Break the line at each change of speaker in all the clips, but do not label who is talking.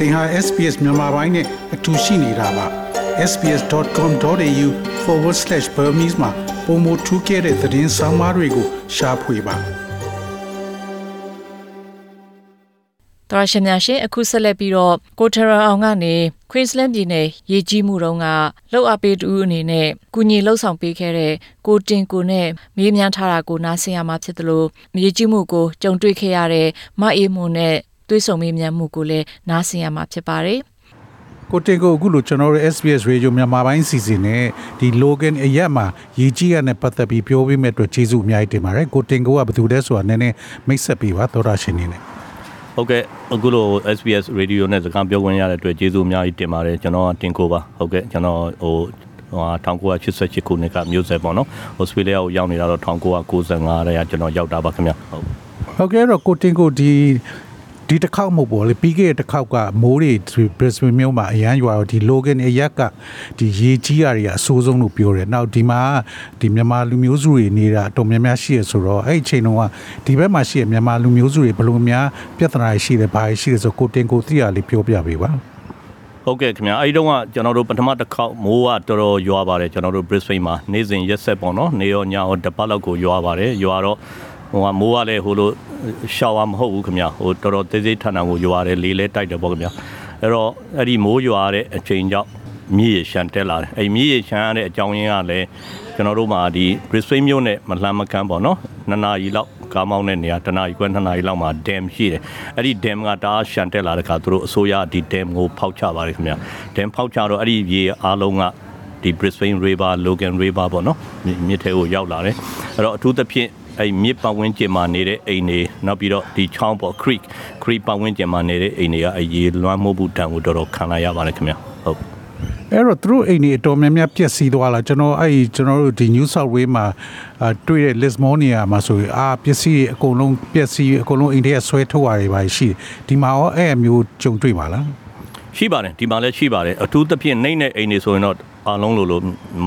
သင်ဟာ SPS မြန်မာပိုင်းနဲ့အတူရှိနေတာပါ sps.com.au/burmese မှာပုံမထူးခဲ့တဲ့သတင်းစာမားတွေကိုရှားဖွေပါ
တရရှင်များရှင်အခုဆက်လက်ပြီးတော့ကိုထရအောင်ကနေ Queensland ပြည်နယ်ရေကြီးမှုတုန်းကလှုပ်အပ်ပေးတူအနေနဲ့ကုညီလှုပ်ဆောင်ပေးခဲ့တဲ့ကိုတင်ကိုနဲ့မေးမြန်းထားတာကိုနားဆင်ရမှာဖြစ်သလိုရေကြီးမှုကိုကြုံတွေ့ခဲ့ရတဲ့မအေးမှုနဲ့ တွေးဆုံမေးမြန်းမှုကိုလည်းနားဆင်ရမှာဖြစ်ပါတယ်။
ကိုတင်ကိုအခုလိုကျွန်တော်တို့ SBS Radio မြန်မာပိုင်းစီစဉ်နဲ့ဒီ Logan အရက်မှာရေကြီးရတဲ့ပတ်သက်ပြီးပြောပေးမဲ့အတွက်ကျေးဇူးအများကြီးတင်ပါတယ်ကိုတင်ကိုကဘယ်သူလဲဆိုတာနည်းနည်းမိတ်ဆက်ပေးပါသောတာရှင်နေနဲ့
ဟုတ်ကဲ့အခုလို SBS Radio နဲ့စကားပြောခွင့်ရတဲ့အတွက်ကျေးဇူးအများကြီးတင်ပါတယ်ကျွန်တော်ကတင်ကိုပါဟုတ်ကဲ့ကျွန်တော်ဟိုဟို1988ခုနှစ်ကမျိုးဆက်ပေါ့နော်ဩစတြေးလျကိုရောက်နေတာတော့1995တဲ့ကကျွန်တော်ရောက်တာပါခင်ဗျဟုတ်
ဟုတ်ကဲ့အဲ့တော့ကိုတင်ကိုဒီ ဒီတစ်ခေါက်မဟုတ်ပေါ့လေပြီးခဲ့တဲ့တစ်ခေါက်ကမိုးတွေ Brisbane မြို့မှာအရန်ရွာတော့ဒီ Logan အရက်ကဒီရေကြီးရတွေကအဆိုးဆုံးလို့ပြောတယ်။နောက်ဒီမှာဒီမြန်မာလူမျိုးစုတွေနေတာအတော်များများရှိရဆိုတော့အဲ့ဒီအချိန်တုန်းကဒီဘက်မှာရှိရမြန်မာလူမျိုးစုတွေဘယ်လိုများပြဿနာတွေရှိတယ်ဘာတွေရှိတယ်ဆိုကိုတင်ကိုသိရလေးပြောပြပေးပါ။
ဟုတ်ကဲ့ခင်ဗျာအဲဒီတော့ကကျွန်တော်တို့ပထမတစ်ခေါက်မိုးကတော်တော်ရွာပါတယ်ကျွန်တော်တို့ Brisbane မှာနေ့စဉ်ရက်ဆက်ပေါ့နော်နေရောညရောတစ်ပတ်လောက်ကိုရွာပါတယ်ရွာတော့ ဟိုကမိုးကလည်းဟိုလိုရှောက်ဝမဟုတ်ဘူးခင်ဗျာဟိုတော်တော်သေးသေးထန်ထန်ကိုရွာတယ်လေလဲတိုက်တယ်ပေါ့ခင်ဗျာအဲ့တော့အဲ့ဒီမိုးရွာတဲ့အချိန်ကြောင့်မြည်ရရှန်တက်လာတယ်အဲ့မြည်ရရှန်ရတဲ့အကြောင်းရင်းကလည်းကျွန်တော်တို့မှာဒီ Brisbane မြို့နဲ့မလှမ်းမကမ်းပေါ့နော်နှစ်နာရီလောက်ကားမောင်းတဲ့နေရာတနာရီခွဲနှစ်နာရီလောက်မှာ dam ရှိတယ်အဲ့ဒီ dam ကတအားရှန်တက်လာတဲ့ခါသူတို့အစိုးရဒီ dam ကိုဖောက်ချပါတယ်ခင်ဗျာ dam ဖောက်ချတော့အဲ့ဒီရေအားလုံးကဒီ Brisbane River Logan River ပေါ့နော်မြစ်ထဲကိုရောက်လာတယ်အဲ့တော့အထူးသဖြင့် အဲ့မြစ်ပတ်ဝန်းကျင်မှာနေတဲ့အိမ်တွေနောက်ပြီးတော့ဒီချောင်းပေါ့ creek creek ပတ်ဝန်းကျင်မှာနေတဲ့အိမ်တွေကအရေလွှမ်းမိုးမှုတန်ကိုတော်တော်ခံလိုက်ရပါတယ်ခင်ဗျာဟုတ်
အဲ့တော့သူတို့အိမ်တွေအတော်များများပျက်စီးသွားလာကျွန်တော်အဲ့ဒီကျွန်တော်တို့ဒီ New South Wales မှာအာတွေ့တဲ့ Lismonia မှာဆိုရင်အာပစ္စည်းတွေအကုန်လုံးပျက်စီးအကုန်လုံးအိမ်တွေကဆွဲထုတ်ရတယ်ပါရှိတယ်ဒီမှာရောအဲ့အမျိုးကြုံတွေ့ပါလား
ရှိပါတယ်ဒီမှာလည်းရှိပါတယ်အထူးသဖြင့်နှိမ့်တဲ့အိမ်တွေဆိုရင်တော့ အားလုံးလိုလို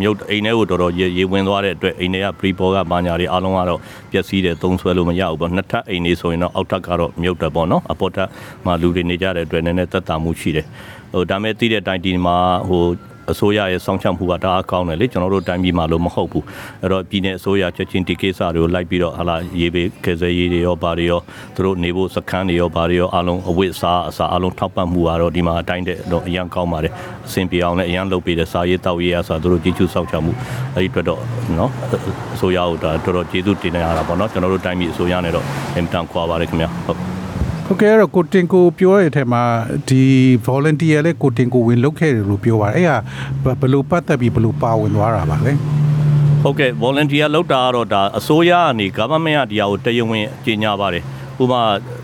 မြုပ်အိမ်ထဲကိုတော်တော်ရေရေဝင်သွားတဲ့အတွက်အိမ်တွေက pre ပေါ်ကဘာညာတွေအားလုံးကတော့ပျက်စီးတယ်သုံးဆွဲလို့မရဘူးပေါ့နှစ်ထပ်အိမ်တွေဆိုရင်တော့အောက်ထပ်ကတော့မြုပ်တယ်ပေါ့နော်အပေါ်ထပ်မှာလူတွေနေကြတဲ့အတွက်နည်းနည်းသက်သာမှုရှိတယ်ဟိုဒါမဲ့တည်တဲ့အတိုင်းဒီမှာဟို အစိုးရရဲ့စောင့်ရှောက်မှုကတအားကောင်းတယ်လေကျွန်တော်တို့တိုင်းပြည်မှာလို့မဟုတ်ဘူးအဲ့တော့ပြည်내အစိုးရချက်ချင်းဒီကိစ္စတွေကိုလိုက်ပြီးတော့ဟာလာရေးပေးကယ်ဆယ်ရေးတွေရောဘာတွေရောသူတို့နေဖို့စခန်းတွေရောဘာတွေရောအားလုံးအဝတ်အစားအစားအားလုံးထောက်ပံ့မှုကတော့ဒီမှာအတိုင်းတော့အရန်ကောင်းပါတယ်အဆင်ပြေအောင်လည်းအရန်လုပ်ပေးတယ်စားရေးတောက်ရေးအစားသူတို့ကြီးကျူးစောင့်ရှောက်မှုအဲ့ဒီအတွက်တော့နော်အစိုးရကိုဒါတော်တော်ကျေးဇူးတင်နေရတာပေါ့နော်ကျွန်တော်တို့တိုင်းပြည်အစိုးရနဲ့တော့အင်တန်ခွာပါတယ်ခင်ဗျာဟုတ်
ဟုတ်ကဲ့အဲ့တော့ကိုတင်ကိုပြောရတဲ့အထက်မှာဒီ volunteer လည်းကိုတင်ကိုဝင်လုပ်ခဲ့တယ်လို့ပြောပါတယ်အဲ့ဟာဘယ်လိုပတ်သက်ပြီးဘယ်လိုပါဝင်သွားတာပါလဲ
ဟုတ်ကဲ့ volunteer လောက်တာကတော့ဒါအစိုးရကနေ government ကဒီဟာကိုတရားဝင်ကြီးညာပါတယ်ဥပမာ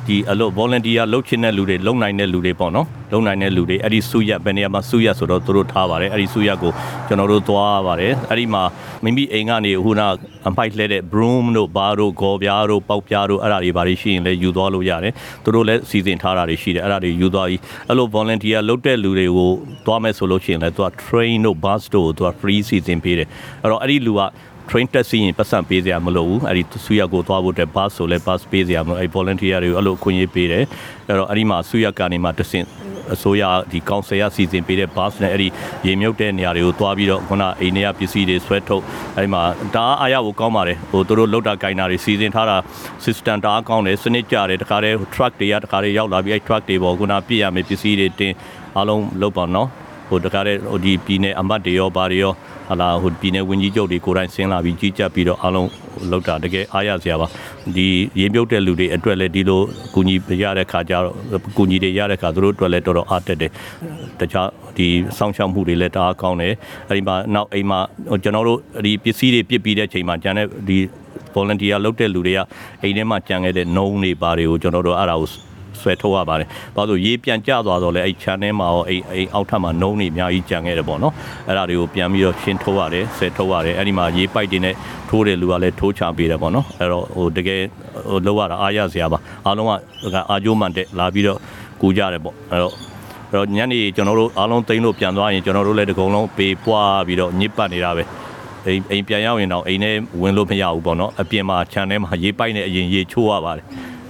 ဒီအလို့ volunteer လုပ်ချင်တဲ့လူတွေလုံနိုင်တဲ့လူတွေပေါ့နော်လုံနိုင်တဲ့လူတွေအဲ့ဒီစုရက်ဘယ်နေရာမှာစုရက်ဆိုတော့သူတို့ထားပါတယ်အဲ့ဒီစုရက်ကိုကျွန်တော်တို့သွားပါတယ်အဲ့ဒီမှာမိမိအိမ်ကနေဟိုနာအမိုက်လှဲတဲ့ broom တို့ဘာတို့ဂေါ်ပြားတို့ပေါက်ပြားတို့အဲ့ဒါတွေဘာတွေရှိရင်လည်းယူသွားလို့ရတယ်သူတို့လည်းစီစဉ်ထားတာတွေရှိတယ်အဲ့ဒါတွေယူသွားပြီးအဲ့လို volunteer လုပ်တဲ့လူတွေကိုသွားမယ်ဆိုလို့ရှိရင်လည်းသူက train တို့ bus တို့သူက free စီစဉ်ပေးတယ်အဲ့တော့အဲ့ဒီလူက train တက်စီရင်ပတ်စံပေးစရာမလိုဘူးအဲ့ဒီဆူရကိုသွားဖို့အတွက် bus ဆိုလဲ bus ပေးစရာမလိုအဲ့ volunteer တွေကိုအဲ့လိုအခွင့်အရေးပေးတယ်အဲ့တော့အဲ့ဒီမှာဆူရကနေမှတဆင့်အစိုးရဒီကောင်ဆယ်ရစီစဉ်ပေးတဲ့ bus နဲ့အဲ့ဒီရေမြုပ်တဲ့နေရာတွေကိုသွားပြီးတော့ခုနအိမ်ထဲကပစ္စည်းတွေဆွဲထုတ်အဲ့ဒီမှာဒါအားအားရဖို့ကောင်းပါတယ်ဟိုသူတို့လောက်တာဂိုင်နာတွေစီစဉ်ထားတာ system တအားကောင်းတယ်စနစ်ကြတယ်တခါတည်း truck တွေကတခါတည်းရောက်လာပြီးအဲ့ truck တွေပေါ်ခုနပြည့်ရမယ့်ပစ္စည်းတွေတင်အားလုံးလုပ်ပါနော် ဟိုတကားတဲ့ဟိုဒီပြည်နယ်အမတ်တွေရောဘာတွေရောဟာလာဟိုပြည်နယ်ဝင်ကြီးချုပ်တွေကိုယ်တိုင်ဆင်းလာပြီးကြီးကြပ်ပြီးတော့အားလုံးလောက်တာတကယ်အားရစရာပါဒီရေမြုပ်တဲ့လူတွေအတွက်လည်းဒီလိုကူညီရတဲ့ခါကျတော့ကူညီတွေရတဲ့ခါသူတို့အတွက်လည်းတော်တော်အားတက်တယ်တခြားဒီစောင့်ရှောက်မှုတွေလည်းတအားကောင်းတယ်အဲဒီမှာနောက်အိမ်မှာကျွန်တော်တို့ဒီပစ္စည်းတွေပြစ်ပြီးတဲ့ချိန်မှာကျန်တဲ့ဒီ volunteer လုပ်တဲ့လူတွေကအိမ်ထဲမှာကြံခဲ့တဲ့နှုံးတွေဘာတွေကိုကျွန်တော်တို့အဲ့ဒါကို ဆွဲထုတ်ရပါတယ်။ဘာလို့ရေပြန်ကျသွားတော့လဲအဲ့ channel မှာရောအဲ့အဲ့အောက်ထပ်မှာနှုံးနေအများကြီးကြံခဲ့တယ်ပေါ့နော်။အဲ့ဒါတွေကိုပြန်ပြီးတော့ရှင်းထုတ်ရတယ်ဆွဲထုတ်ရတယ်။အဲ့ဒီမှာရေပိုက်တွေနဲ့ထိုးတဲ့လူကလည်းထိုးချပေးတယ်ပေါ့နော်။အဲ့တော့ဟိုတကယ်ဟိုလောက်ရတာအားရစရာပါ။အားလုံးကအာကြိုးမှန်တဲ့လာပြီးတော့ကူကြတယ်ပေါ့။အဲ့တော့အဲ့တော့ညနေကျွန်တော်တို့အားလုံးသိမ်းလို့ပြန်သွားရင်ကျွန်တော်တို့လည်းတကုံလုံးပေးပွားပြီးတော့ညစ်ပတ်နေတာပဲအိမ်အိမ်ပြန်ရောက်ရင်တော့အိမ်ထဲဝင်လို့မရဘူးပေါ့နော်အပြင်မှာခြံထဲမှာရေပိုက်နေအရင်ရေချိုးရပါတယ်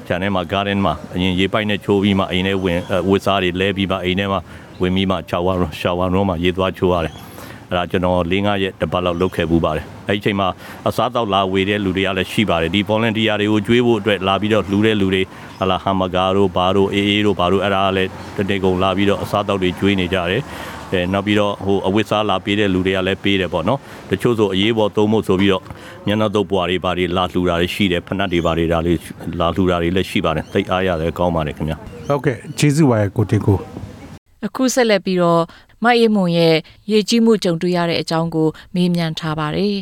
ခြံထဲမှာ garden မှာအရင်ရေပိုက်နဲ့ချိုးပြီးမှအိမ်ထဲဝင်ဝစ်စားတွေလဲပြီးမှအိမ်ထဲမှာဝင်ပြီးမှရှာဝါရှာဝါရုံးမှာရေသွားချိုးရတယ်အဲ့ဒါကျွန်တော်၄၅ရက်တစ်ပတ်လောက်လုပ်ခဲ့ပူပါတယ်အဲ့ဒီအချိန်မှာအစားတောက်လာဝေတဲ့လူတွေကလည်းရှိပါတယ်ဒီ volunteer တွေကိုကျွေးဖို့အတွက်လာပြီးတော့လှူတဲ့လူတွေဟလာဟမ်ဘာဂါတို့ဘာတို့အေးအေးတို့ဘာတို့အဲ့ဒါလည်းတနေ့ကုန်လာပြီးတော့အစားတောက်တွေကျွေးနေကြတယ် အဲနောက်ပြီးတော့ဟိုအဝတ်စားလာပေးတဲ့လူတွေကလည်းပေးတယ်ပေါ့နော်တချို့ဆိုအရေးပေါ်သုံးဖို့ဆိုပြီးတော့ညနေတော့ပွားတွေဘာတွေလာလှူတာတွေရှိတယ်ဖနက်တွေဘာတွေဒါလေးလာလှူတာတွေလည်းရှိပါတယ်သိအားရတယ်ကောင်းပါတယ်ခင်ဗျာ
ဟုတ်ကဲ့ကျေးဇူးပါရကိုတင်ကို
အခုဆက်လက်ပြီးတော့မအေးမွန်ရဲ့ရေကြီးမှုကြုံတွေ့ရတဲ့အကြောင်းကိုမေးမြန်းထားပါတယ်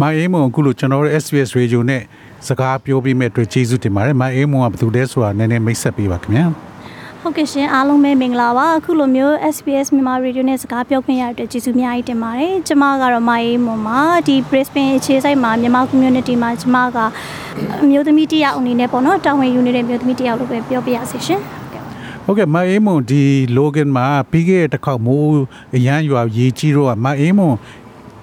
မအေးမွန်အခုလိုကျွန်တော်တို့ SBS Radio နဲ့စကားပြောပြီးမဲ့အတွက်ကျေးဇူးတင်ပါတယ်မအေးမွန်ကဘယ်သူလဲဆိုတာနည်းနည်းမိတ်ဆက်ပေးပါခင်ဗျာ
ဟုတ်ကဲ့ရှင်အားလုံးပဲမင်္ဂလာပါအခုလိုမျိုး SBS မြန်မာရေဒီယိုနဲ့စကားပြောခွင့်ရတဲ့အတွက်ကျေးဇူးအများကြီးတင်ပါတယ်ကျမကတော့မအေးမွန်ပါဒီ Brisbane အခြေစိုက်မှာမြန်မာ community မှာကျမကအမျိုးသမီးတစ်ယောက်အနေနဲ့ပေါ့နော်တာဝန်ယူနေတဲ့အမျိုးသမီးတစ်ယောက်လို့ပဲပြောပြရစီရှင်ဟုတ်ကဲ့
ဟုတ်ကဲ့မအေးမွန်ဒီ Logan မှာပြီးခဲ့တဲ့တစ်ခေါက်မိုးအရန်ရွာရေကြီးတော့မအေးမွန်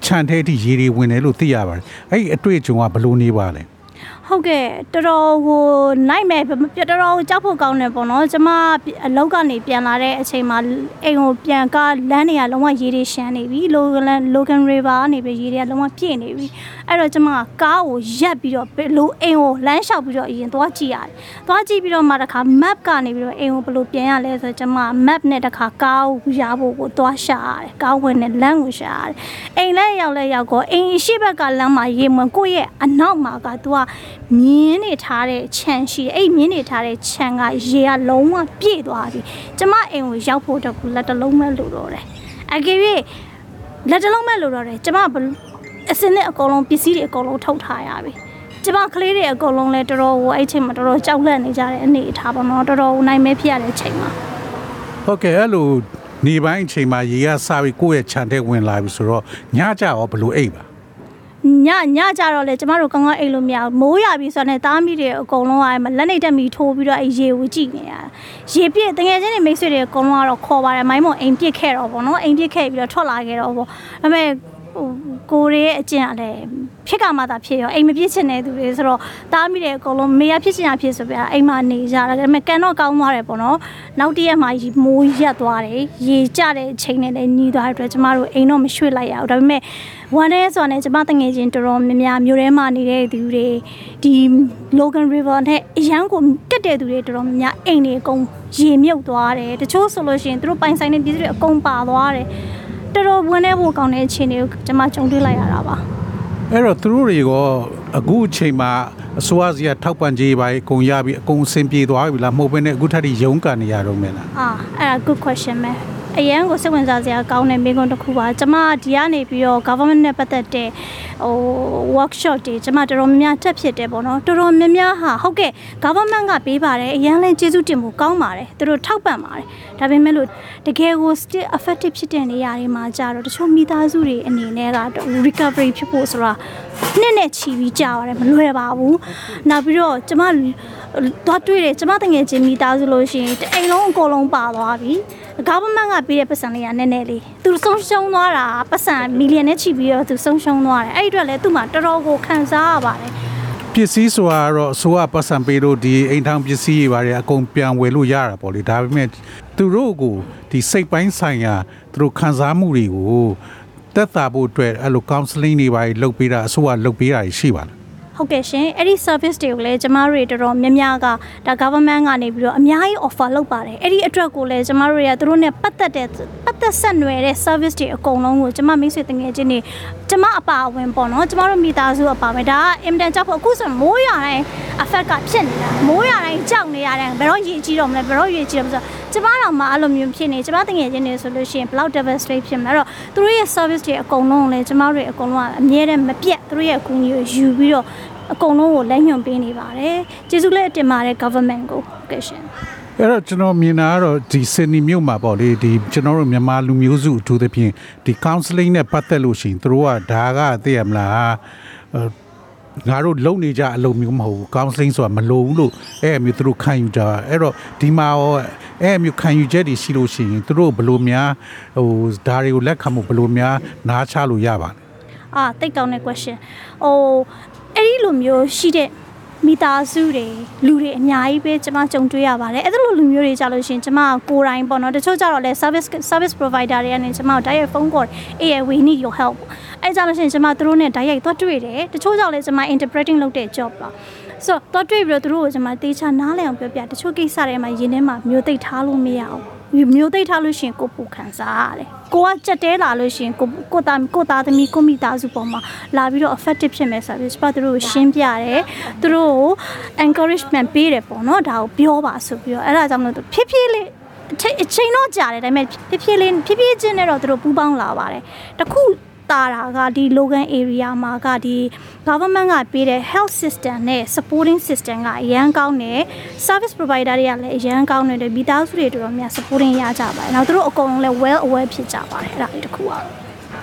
ခြံထဲအထိရေတွေဝင်တယ်လို့သိရပါတယ်အဲ့ဒီအတွေ့အကြုံကဘယ်လိုနေပါလဲ
ဟုတ်ကဲ့တော်တော်ကိုနိုင်မဲ့တော်တော်ကိုကြောက်ဖို့ကောင်းတယ်ပေါ့နော်ကျမအလောက်ကနေပြန်လာတဲ့အချိန်မှာအိမ်ကိုပြန်ကလမ်းတွေကလုံးဝရေတွေရှမ်းနေပြီလိုဂန်လိုဂန်ရီဗာကနေပြီးရေတွေကလုံးဝပြည့်နေပြီအဲ့တော့ကျမကားကိုရက်ပြီးတော့လိုအိမ်ကိုလမ်းလျှောက်ပြီးတော့အရင်သွားကြည့်ရတယ်သွားကြည့်ပြီးတော့မှတခါ map ကနေပြီးတော့အိမ်ကိုဘယ်လိုပြန်ရလဲဆိုတော့ကျမ map နဲ့တခါကားကိုရဖို့ကိုသွားရှာရတယ်ကားဝင်နဲ့လမ်းကိုရှာရတယ်အိမ်လဲရောက်လဲရောက်တော့အိမ်ရှိဘက်ကလမ်းမှာရေမွန်ကိုယ့်ရဲ့အနောက်မှာကသူကမြင်းနေထားတဲ့ခြံရှိတယ်အဲ့မြင်းနေထားတဲ့ခြံကရေကလုံးဝပြည့်သွားပြီကျမအိမ်ကိုရောက်ဖို့တော့လက်တလုံးမဲ့လို့တော့တယ်အကယ်၍လက်တလုံးမဲ့လို့တော့တယ်ကျမအစင်းနဲ့အကုန်လုံးပစ္စည်းတွေအကုန်လုံးထုတ်ထားရပြီကျမကလေးတွေအကုန်လုံးလဲတော်တော်ဟိုအဲ့ချိန်မှာတော်တော်ကြောက်လန့်နေကြတဲ့အနေအထားပေါ့နော်တော်တော်နိုင်မဲဖြစ်ရတဲ့အချိန်မှာ
ဟုတ်ကဲ့အဲ့လိုနေပိုင်းအချိန်မှာရေကစားပြီးကိုယ့်ရဲ့ခြံထဲဝင်လာပြီဆိုတော့ညကြရောဘယ်လိုအိပ်ပါ
ညညကြတော့လေကျမတို့ကောင်းကောင်းအိတ်လို့မရဘူးမိုးရပြီဆိုတော့ねတားမိတွေအကုန်လုံးကလက်နေတက်မီထိုးပြီးတော့အဲရေကိုကြည့်နေရတာရေပြည့်တကယ်ချင်းနေမိတ်ဆွေတွေအကုန်လုံးကတော့ခေါ်ပါတယ်မိုင်းမုံအိမ်ပြစ်ခဲ့တော့ဗောနော်အိမ်ပြစ်ခဲ့ပြီးတော့ထွက်လာခဲ့တော့ဗောဒါပေမဲ့ ဟိုကိုရဲအကျင့်ကလည်းဖြစ်ကမှသာဖြစ်ရောအိမ်မပြစ်ချင်တဲ့သူတွေဆိုတော့တားမိတယ်အကုန်လုံးမေရဖြစ်ချင်တာဖြစ်ဆိုပြအိမ်မှာနေကြတာဒါပေမဲ့ကန်တော့ကောင်းသွားတယ်ပေါ့နော်နောက်တရက်မှမိုးရက်သွားတယ်ရေကျတဲ့အချိန်နဲ့လည်းညီးသွားတဲ့အတွက်ကျမတို့အိမ်တော့မရွှေ့လိုက်ရဘူးဒါပေမဲ့ဝမ်းရဲဆိုတော့လည်းကျမတငယ်ချင်းတော်တော်များများမြို့ထဲမှာနေတဲ့သူတွေဒီ Logan River နဲ့အရန်ကိုတက်တဲ့သူတွေတော်တော်များများအိမ်တွေအကုန်ရေမြုပ်သွားတယ်တချို့ဆိုလို့ရှိရင်သူတို့ပိုင်ဆိုင်တဲ့ပြည်သူတွေအကုန်ပါသွားတယ် တော်တော်ဝမ်းနေဖို့ကောင်းတဲ့အခြေအနေကိုကျမကြုံတွေ့လိုက်ရတာပါ
အဲ့တော့သူတို့တွေကအခုအချိန်မှာအစိုးရစီကထောက်ပံ့ကြေးပါအကုန်ရပြီးအကုန်အဆင်ပြေသွားပြီလားမဟုတ်ဘဲနဲ့အခုထပ်ထိရုန်းကန်နေရတော့မယ်လား
အာအဲ့ဒါ good question ပဲ အရန်ကိုစိတ်ဝင်စားစရာကောင်းတဲ့မိကုန်းတစ်ခုပါကျမဒီကနေပြီးတော့ government နဲ့ပတ်သက်တဲ့ဟို workshop တွေကျမတော်တော်များများတက်ဖြစ်တယ်ပေါ့နော်တော်တော်များများဟာဟုတ်ကဲ့ government ကပေးပါတယ်အရန်လဲကျေးဇူးတင်ဖို့ကောင်းပါတယ်သူတို့ထောက်ပံ့ပါတယ်ဒါပေမဲ့လို့တကယ်ကို still effective ဖြစ်တဲ့နေရာတွေမှာကြာတော့တချို့မိသားစုတွေအနေနဲ့က recovery ဖြစ်ဖို့ဆိုတာနှစ်နဲ့ချီပြီးကြာပါတယ်မလွယ်ပါဘူးနောက်ပြီးတော့ကျမသွားတွေ့တယ်ကျမတငယ်ချင်းမိသားစုလို့ရှိရင်တအိမ်လုံးအကုန်လုံးပါသွားပြီ government ကပေးတဲ့ပတ်စံလေးကနည်းနည်းလေးသူဆုံးရှုံးသွားတာပတ်စံမီလီယံနဲ့ချီပြီးတော့သူဆုံးရှုံးသွားတယ်အဲ့ဒီအတွက်လည်းသူ့မှာတော်တော်ကိုခံစားရပါတယ်
ပစ္စည်းဆိုတာကတော့အစိုးရပတ်စံပေးလို့ဒီအိမ်ထောင်ပစ္စည်းတွေပါတယ်အကုန်ပြန်ဝယ်လို့ရတာပေါ့လေဒါပေမဲ့သူတို့ကိုဒီစိတ်ပိုင်းဆိုင်ရာသူတို့ခံစားမှုတွေကိုတက်တာဖို့အတွက်အဲ့လို counseling တွေပါလုပ်ပေးတာအစိုးရလုပ်ပေးတာရှိပါလား
ဟုတ်ကဲ့ရှင်အဲ့ဒီ service တွေကိုလည်းကျမတို့တွေတော်တော်များများကဒါ government ကနေပြီးတော့အများကြီး offer လုပ်ပါတယ်အဲ့ဒီအတွက်ကိုလည်းကျမတို့တွေကသူတို့နဲ့ပတ်သက်တဲ့ပတ်သက်ဆက်နွယ်တဲ့ service တွေအကုန်လုံးကိုကျမမိတ်ဆွေတငယ်ချင်းတွေကျမအပါအဝင်ပေါ့နော်ကျမတို့မိသားစုအပါအဝင်ဒါကအင်မတန်ကြောက်ဖို့အခုဆိုမိုးရွာတိုင်း effect ကဖြစ်နေတာမိုးရွာတိုင်းကြောက်နေရတယ်ဘယ်တော့ရေကြီးတော့မလဲဘယ်တော့ရေကြီးတော့မလဲဆိုတော့ကျမတို့မှအဲ့လိုမျိုးဖြစ်နေကျမတငယ်ချင်းတွေဆိုလို့ရှိရင်ဘယ်လောက် devastate ဖြစ်မလဲအဲ့တော့သူတို့ရဲ့ service တွေအကုန်လုံးကိုလည်းကျမတို့တွေအကုန်လုံးကအမြဲတမ်းမပြတ်သူတို့ရဲ့အကူအညီကိုယူပြီးတော့အကုန်လုံးကိုလက်ညွှန်ပေးနေပါတယ်ကျေးဇူးလည်းအတင်ပါတယ် government ကိုဟုတ်ကဲ့ရှင်
အဲ့တော့ကျွန်တော်မြင်တာကတော့ဒီစင်နီမြို့မှာပေါ့လေဒီကျွန်တော်တို့မြန်မာလူမျိုးစုအထူးသဖြင့်ဒီ counseling နဲ့ပတ်သက်လို့ရှိရင်သူတို့ကဒါကသိရမလားအဲ ငါတို့လုံနေကြအလုပ်မျိုးမဟုတ်ဘူး counseling ဆိုတာမလိုဘူးလို့အဲ့အမျိုးသူတို့ခံယူကြတာအဲ့တော့ဒီမှာရောအဲ့အမျိုးခံယူချက်တွေရှိလို့ရှိရင်သူတို့ဘယ်လိုများဟိုဒါတွေကိုလက်ခံမှုဘယ်လိုများနားချလို့ရပါလဲ
အာတိတ်ကောင်းတဲ့ question ဟိုအဲ့ဒီလိုမျိုးရှိတဲ့ မိသားစုတွေလူတွေအများကြီးပဲကျမကြုံတွေ့ရပါတယ်အဲ့ဒါလိုလူမျိုးတွေကြလို့ရှရင်ကျမကိုယ်တိုင်ပေါ့နော်တချို့ကြတော့လဲ service service provider တွေကနေကျမတို့ direct phone call အေး we need your help အဲ့ကြလို့ရှရင်ကျမတို့နဲ့ direct သွားတွေ့တယ်တချို့ကြောင့်လဲကျမ interpreting လုပ်တဲ့ job ပါဆိုတော့တွေ့ပြီးတော့သူတို့ကိုကျွန်မတေးချနားလည်အောင်ပြောပြတချို့ကိစ္စတွေမှာရင်းထဲမှာမျိုးသိပ်ထားလို့မရအောင် မျိုးသိပ်ထားလို့ရှရင်ကိုပူခံစားရတယ်ကိုကကြက်တဲလာလို့ရှရင်ကိုကိုသားကိုသားသမီးကိုမိသားစုပေါ်မှာလာပြီးတော့ effective ဖြစ်မယ်ဆိုပြီးကျွန်မတို့ကိုရှင်းပြတယ်သူတို့ကို encouragement ပေးတယ်ပေါ့နော်ဒါကိုပြောပါဆိုပြီးတော့အဲ့ဒါကြောင့်မလို့ဖြည်းဖြည်းလေးအချိန်တော့ကြာတယ်ဒါပေမဲ့ဖြည်းဖြည်းလေးဖြည်းဖြည်းချင်းနဲ့တော့သူတို့ပူးပေါင်းလာပါတယ်တခု တာတာကဒီ Logan area မှာကဒီ government ကပေးတဲ့ health system နဲ့ supporting system ကအရန်ကောင်းတယ် service provider တွေကလည်းအရန်ကောင်းတယ်မိသားစုတွေတော်တော်များ supporting ရကြပါတယ်နောက်သူတို့အကုန်လုံးလည်း well aware ဖြစ်ကြပါတယ်အဲ့ဒါလေးတစ်ခုပါ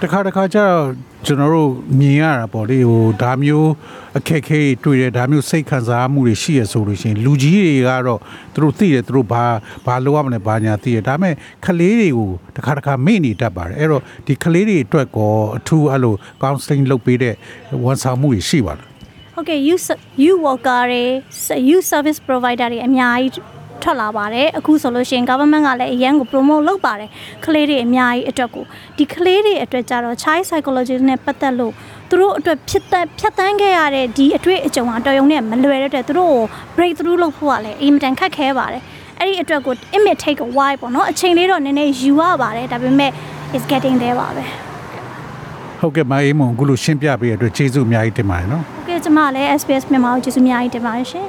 တခါတခါကျတော့ကျွန်တော်တို့မြင်ရတာပေါ့လေဟိုဒါမျိုးအခက်အခဲတွေတွေ့တယ်ဒါမျိုးစိတ်ခံစားမှုတွေရှိရဆိုလို့ရှိရင်လူကြီးတွေကတော့သူတို့သိတယ်သူတို့ဘာဘာလုပ်ရမလဲဘာညာသိတယ်ဒါပေမဲ့ကလေးတွေကိုတခါတခါမေ့နေတတ်ပါတယ်အဲ့တော့ဒီကလေးတွေအတွက်ကောအထူးအဲ့လို counseling လုပ်ပေးတဲ့ဝန်ဆောင်မှုတွေရှိပါလား
ဟုတ်ကဲ့ you you worker တွေ you service provider တွေအများကြီး ထွက်လာပါတယ်အခုဆိုလို့ရှိရင် government ကလည်းအရန်ကို promote လုပ်ပါတယ်ကလေးတွေအများကြီးအတွက်ကိုဒီကလေးတွေအတွက်ကြတော့ child psychology နဲ့ပတ်သက်လို့သူတို့အတွက်ဖြစ်သက်ဖြတ်တန်းခဲ့ရတဲ့ဒီအတွေ့အကြုံအတော်ရုံနဲ့မလွယ်တဲ့အတွက်သူတို့ကို break through လုပ်ဖို့ကလည်းအင်မတန်ခက်ခဲပါတယ်အဲ့ဒီအတွက်ကို it may take a while ပေါ့နော်အချိန်လေးတော့နည်းနည်းယူရပါတယ်ဒါပေမဲ့ is getting there ပါပဲ
ဟုတ်ကဲ့မအေးမုံအခုလိုရှင်းပြပေးရတဲ့အတွက်ကျေးဇူးအများကြီးတင်ပါတယ်နော်
ဟုတ်ကဲ့ကျမလည်း SPS မြန်မာကိုကျေးဇူးအများကြီးတင်ပါတယ်ရှင်